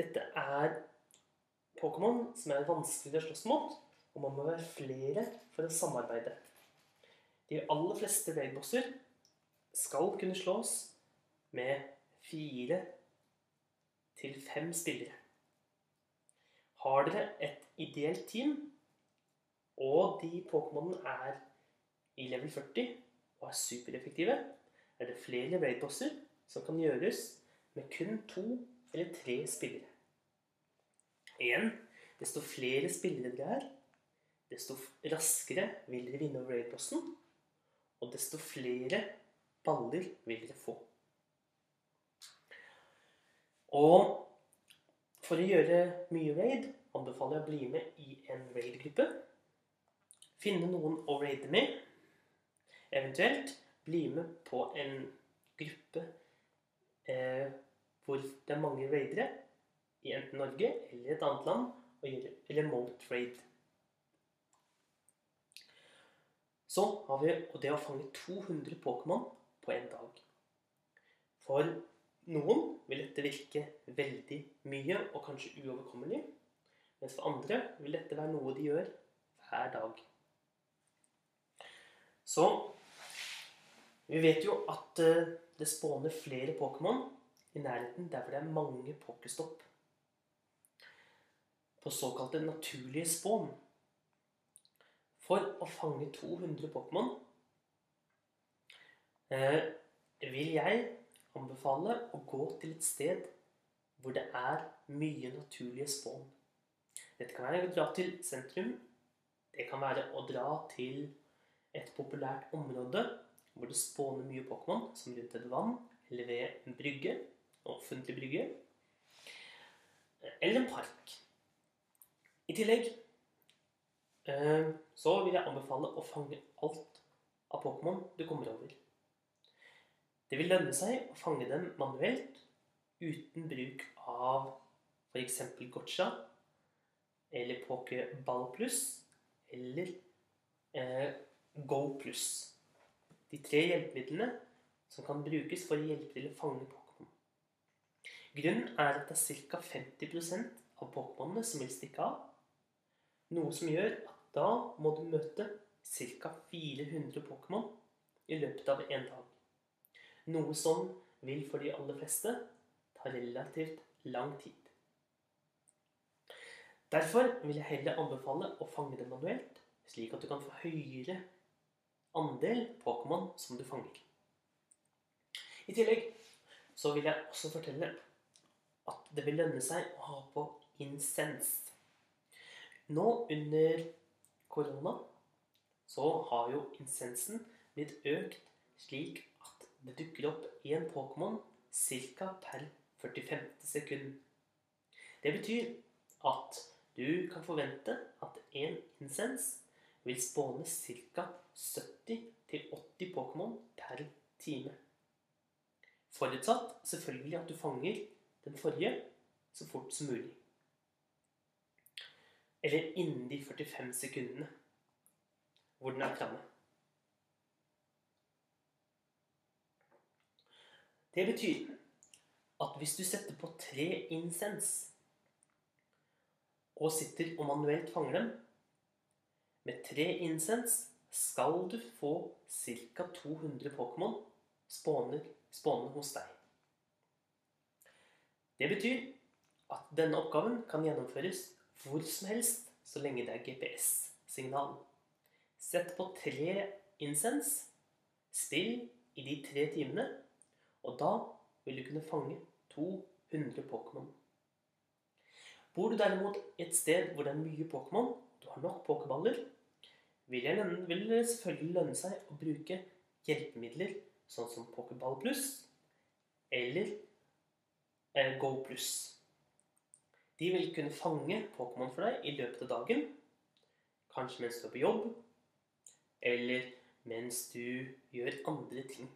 Dette er Pokémon som er vanskeligere å slåss mot, og man må være flere for å samarbeide. De aller fleste raidbosser skal kunne slås med fire til fem spillere. Har dere et ideelt team, og de Pokémonene er i level 40 og er supereffektive, er det flere raidbosser som kan gjøres med kun to eller tre spillere. Igjen, desto flere spillere dere er, desto raskere vil dere vinne over raidbossen, og desto flere baller vil dere få. Og for å gjøre mye raid anbefaler jeg å bli med i en raid-gruppe. Finne noen å raide med. Eventuelt bli med på en gruppe eh, hvor det er mange raidere i enten Norge eller et annet land og gjør remote raid. Så har vi det å fange 200 Pokémon på en dag. For noen vil dette virke veldig mye og kanskje uoverkommelig. Mens for andre vil dette være noe de gjør hver dag. Så vi vet jo at eh, det spåner flere Pokémon i nærheten der hvor det er mange pokerstopp. På såkalte naturlige spån. For å fange 200 Pokémon eh, vil jeg anbefale å gå til et sted hvor det er mye naturlige spån. Dette kan være å dra til sentrum. Det kan være å dra til et populært område hvor det spåner mye Pokémon, som rundt et vann eller ved en brygge, offentlig brygge, eller en park. I tillegg eh, så vil jeg anbefale å fange alt av Pokémon du kommer over. Det vil lønne seg å fange dem manuelt uten bruk av f.eks. gotcha eller Pokéball pluss eller eh, Go pluss. De tre hjelpemidlene som kan brukes for å hjelpe til å fange. Grunnen er at det er ca. 50% av Pokémonene som vil stikke av. Noe som gjør at da må du møte ca. 400 Pokémon i løpet av en dag. Noe som vil for de aller fleste ta relativt lang tid. Derfor vil jeg heller anbefale å fange det manuelt, slik at du kan få høyere andel Pokémon som du fanger. I tillegg så vil jeg også fortelle at det vil lønne seg å ha på insens. Nå under korona så har jo insensen blitt økt slik at det dukker opp én Pokémon ca. per 45. sekund. Det betyr at du kan forvente at én insens vil spåne ca. 70-80 Pokémon per time. Forutsatt selvfølgelig at du fanger den forrige så fort som mulig. Eller innen de 45 sekundene hvor den er framme. Det betyr at hvis du setter på tre incens og sitter og manuelt fanger dem. Med tre incens skal du få ca. 200 Pokémon spåne hos deg. Det betyr at denne oppgaven kan gjennomføres hvor som helst så lenge det er GPS-signal. Sett på tre insens, spill i de tre timene, og da vil du kunne fange 200 Pokémon. Bor du derimot et sted hvor det er mye Pokémon, du har nok pokerballer, vil, vil det selvfølgelig lønne seg å bruke hjelpemidler sånn som Pokerball pluss eller eh, Go Plus. De vil kunne fange Pokémon for deg i løpet av dagen. Kanskje mens du er på jobb, eller mens du gjør andre ting.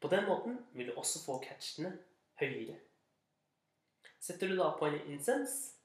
På den måten vil du også få catchene høyere. Setter du da på en insens,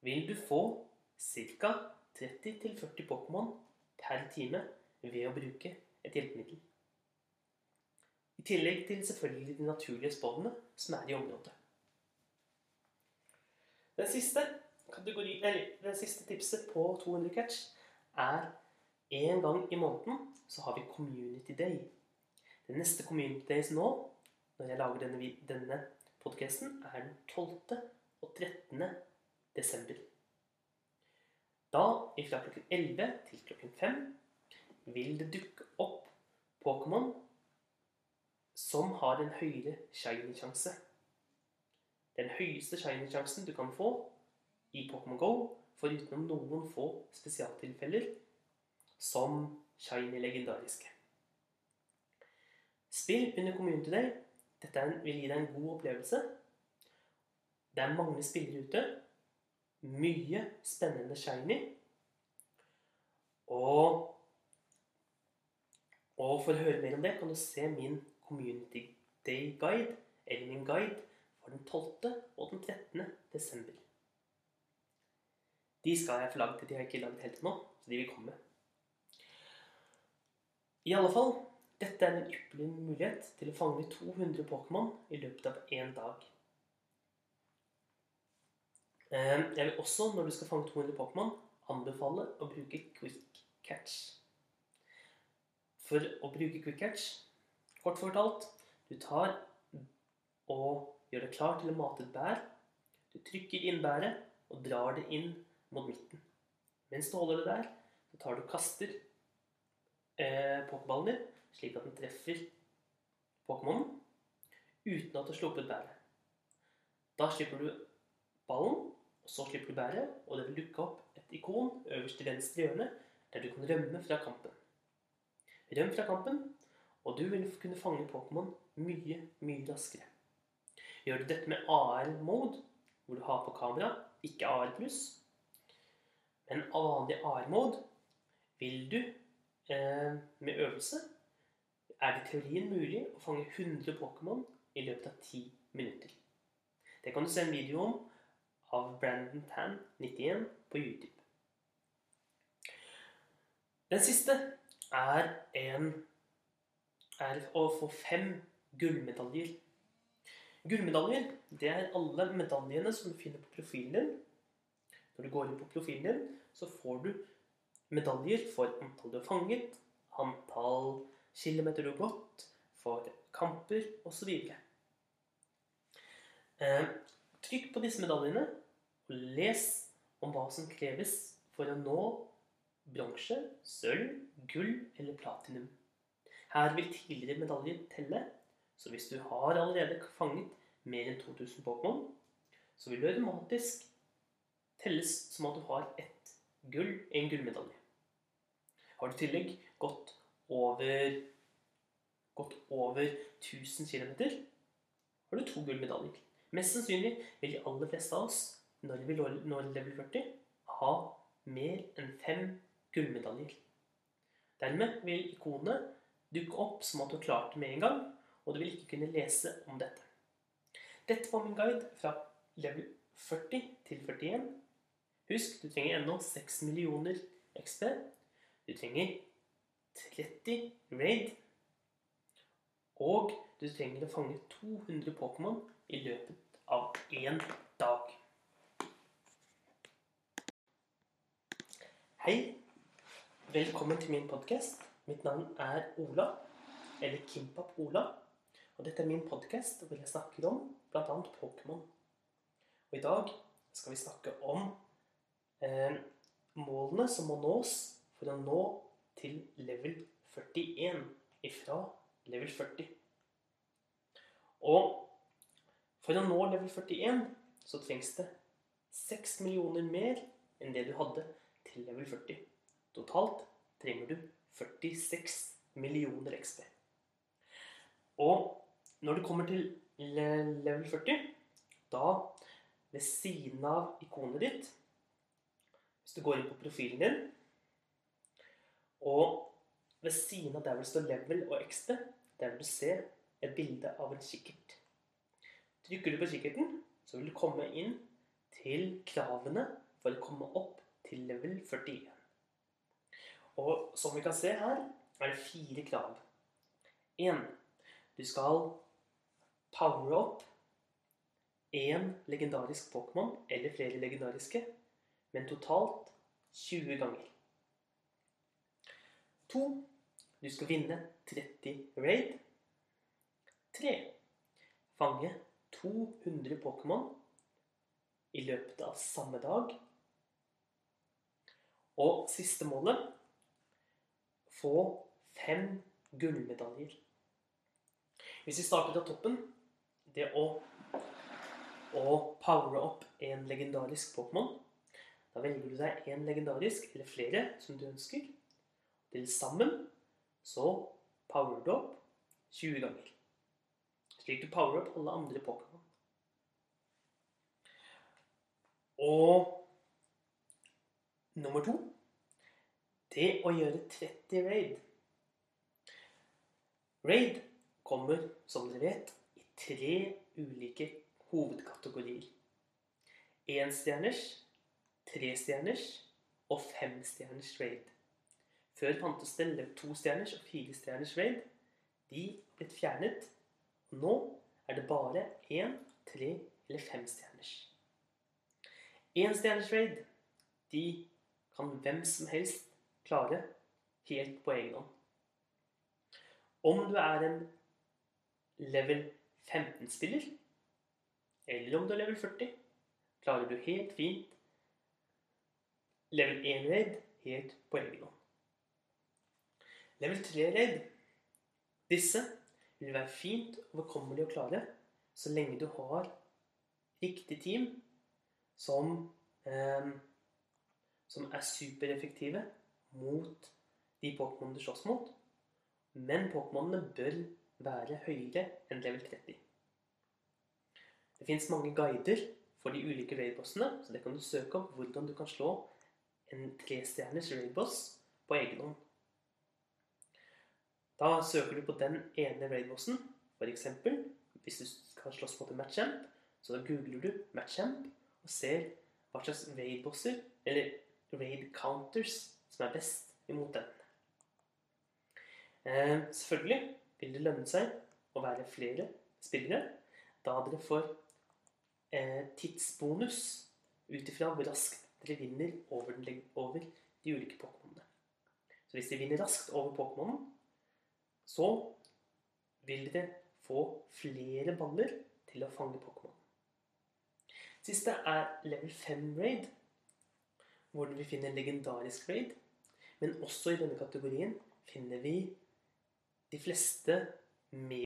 vil du få ca. 30-40 Pokémon per time ved å bruke et hjelpemiddel. I tillegg til selvfølgelig de naturlige spådene som er i området. Den siste, eller, den siste tipset på 200 catch er en gang i måneden så har vi Community Day. Den neste Community Days nå, når jeg lager denne, denne podcasten, er den 12. og 13. desember. Da, fra klokken 11 til klokken 5, vil det dukke opp Pokémon som har den høyere shiny-sjanse. Den høyeste shiny-sjansen du kan få i Pokémon GO, foruten noen få spesialtilfeller, som shiny legendariske. Spill under Community Day. Dette vil gi deg en god opplevelse. Det er mange spillere ute. Mye spennende shiny. Og, og for å høre mer om det kan du se min Community Day Guide, eller min guide, for den 12. og den 13. desember. De skal jeg få laget til. De har ikke laget helt nå, så de vil komme. I alle fall, dette er en ypperlig mulighet til å fange 200 Pokémon i løpet av én dag. Eh, jeg vil også, når du skal fange 200 Pokémon, anbefale å bruke Quick Catch. For å bruke Quick Catch, kort fortalt, du tar og gjør deg klar til å mate et bær. Du trykker inn bæret og drar det inn mot midten. Mens du holder det der, så tar du kaster eh, pokéballen din slik at den treffer Pokémonen uten at du har sluppet bæret. Da slipper du ballen, og så slipper du bæret, og det vil dukke opp et ikon øverst til venstre hjørne der du kan rømme fra kampen. Røm fra kampen, og du vil kunne fange Pokémon mye, mye raskere. Gjør du dette med AR-mode, hvor du har på kamera, ikke AR+, men av vanlig AR-mode, vil du eh, med øvelse er det i teorien mulig å fange 100 Pokémon i løpet av 10 minutter. Det kan du se en video om av Brandon Tan 91 på YouTube. Den siste er, en, er å få fem gullmedaljer. Gullmedaljer det er alle medaljene som du finner på profilen din. Når du går inn på profilen din, så får du medaljer for antall du har fanget, antall kilometer du har gått, for kamper osv. Eh, trykk på disse medaljene og les om hva som kreves for å nå bronse, sølv, gull eller platinum. Her vil tidligere medaljer telle, så hvis du har allerede fanget mer enn 2000 Pokémon, så vil du automatisk telles som at du har ett gull, en gullmedalje. Har du i tillegg gått over, gått over 1000 km, har du to gullmedaljer. Mest sannsynlig vil de aller fleste av oss, når vi når level 40, ha mer enn fem gullmedaljer. Dermed vil ikonet dukke opp som at du har klart det med en gang, og du vil ikke kunne lese om dette. Dette var min guide fra level 40 til 41. Husk, du trenger ennå 6 millioner XP. Du trenger 30 raid. Og du trenger å fange 200 Pokémon i løpet av én dag. Hei. Velkommen til min podkast. Mitt navn er Ola, eller Kimpap Ola. Og dette er min podkast hvor jeg snakker om bl.a. Pokémon. Og i dag skal vi snakke om eh, målene som må nås for å nå til level 41 ifra level 40. Og for å nå level 41 så trengs det 6 millioner mer enn det du hadde til level 40. Totalt trenger du 46 millioner XP. Og når du kommer til level 40, da ved siden av ikonet ditt Hvis du går inn på profilen din og ved siden av der hvor det står 'level' og 'XP', der vil du se et bilde av en kikkert. Trykker du på kikkerten, så vil du komme inn til kravene for å komme opp til level 41. Og som vi kan se her, er det fire krav. 1. Du skal power opp én legendarisk Pokémon eller flere legendariske, men totalt 20 ganger. 2. Du skal vinne 30 raid. 3. Fange 200 Pokémon i løpet av samme dag. Og siste målet få fem gullmedaljer. Hvis vi starter av toppen Det å, å powere opp en legendarisk Pokémon Da velger du deg en legendarisk eller flere som du ønsker. Til sammen så powerer du opp 20 ganger. Slik du powerer opp alle andre Pokémon. Og nummer to det å gjøre 30 raid. Raid kommer, som dere vet, i tre ulike hovedkategorier. Enstjerners, trestjerners og femstjerners raid. Før fantes det tostjerners og firestjerners raid. De har blitt fjernet. Nå er det bare én, tre eller femstjerners. Enstjerners raid de kan hvem som helst klare helt på egen hånd. Om du er en level 15-spiller, eller om du er level 40, klarer du helt fint level 1-raid helt på egen hånd. Level 3-raid Disse vil være fint overkommelig å klare så lenge du har riktig team som, eh, som er supereffektive mot de Pokémonene du slåss mot. Men Pokémonene bør være høyere enn level 30. Det fins mange guider for de ulike raidbossene, så det kan du søke opp hvordan du kan slå en trestjerners raidboss på egen hånd. Da søker du på den ene raidbossen, f.eks. hvis du skal slåss mot en matchamp, så da googler du matchamp og ser hva slags raidbosser, eller raid counters, som er best imot den. Eh, selvfølgelig vil det lønne seg å være flere spillere, da dere får eh, tidsbonus ut ifra hvor raskt dere vinner over, den, over de ulike Pokémonene. Så hvis dere vinner raskt over Pokémonen, så vil dere få flere baller til å fange Pokémon. Siste er level 5 raid, hvor vi finner en legendarisk raid. Men også i denne kategorien finner vi de fleste med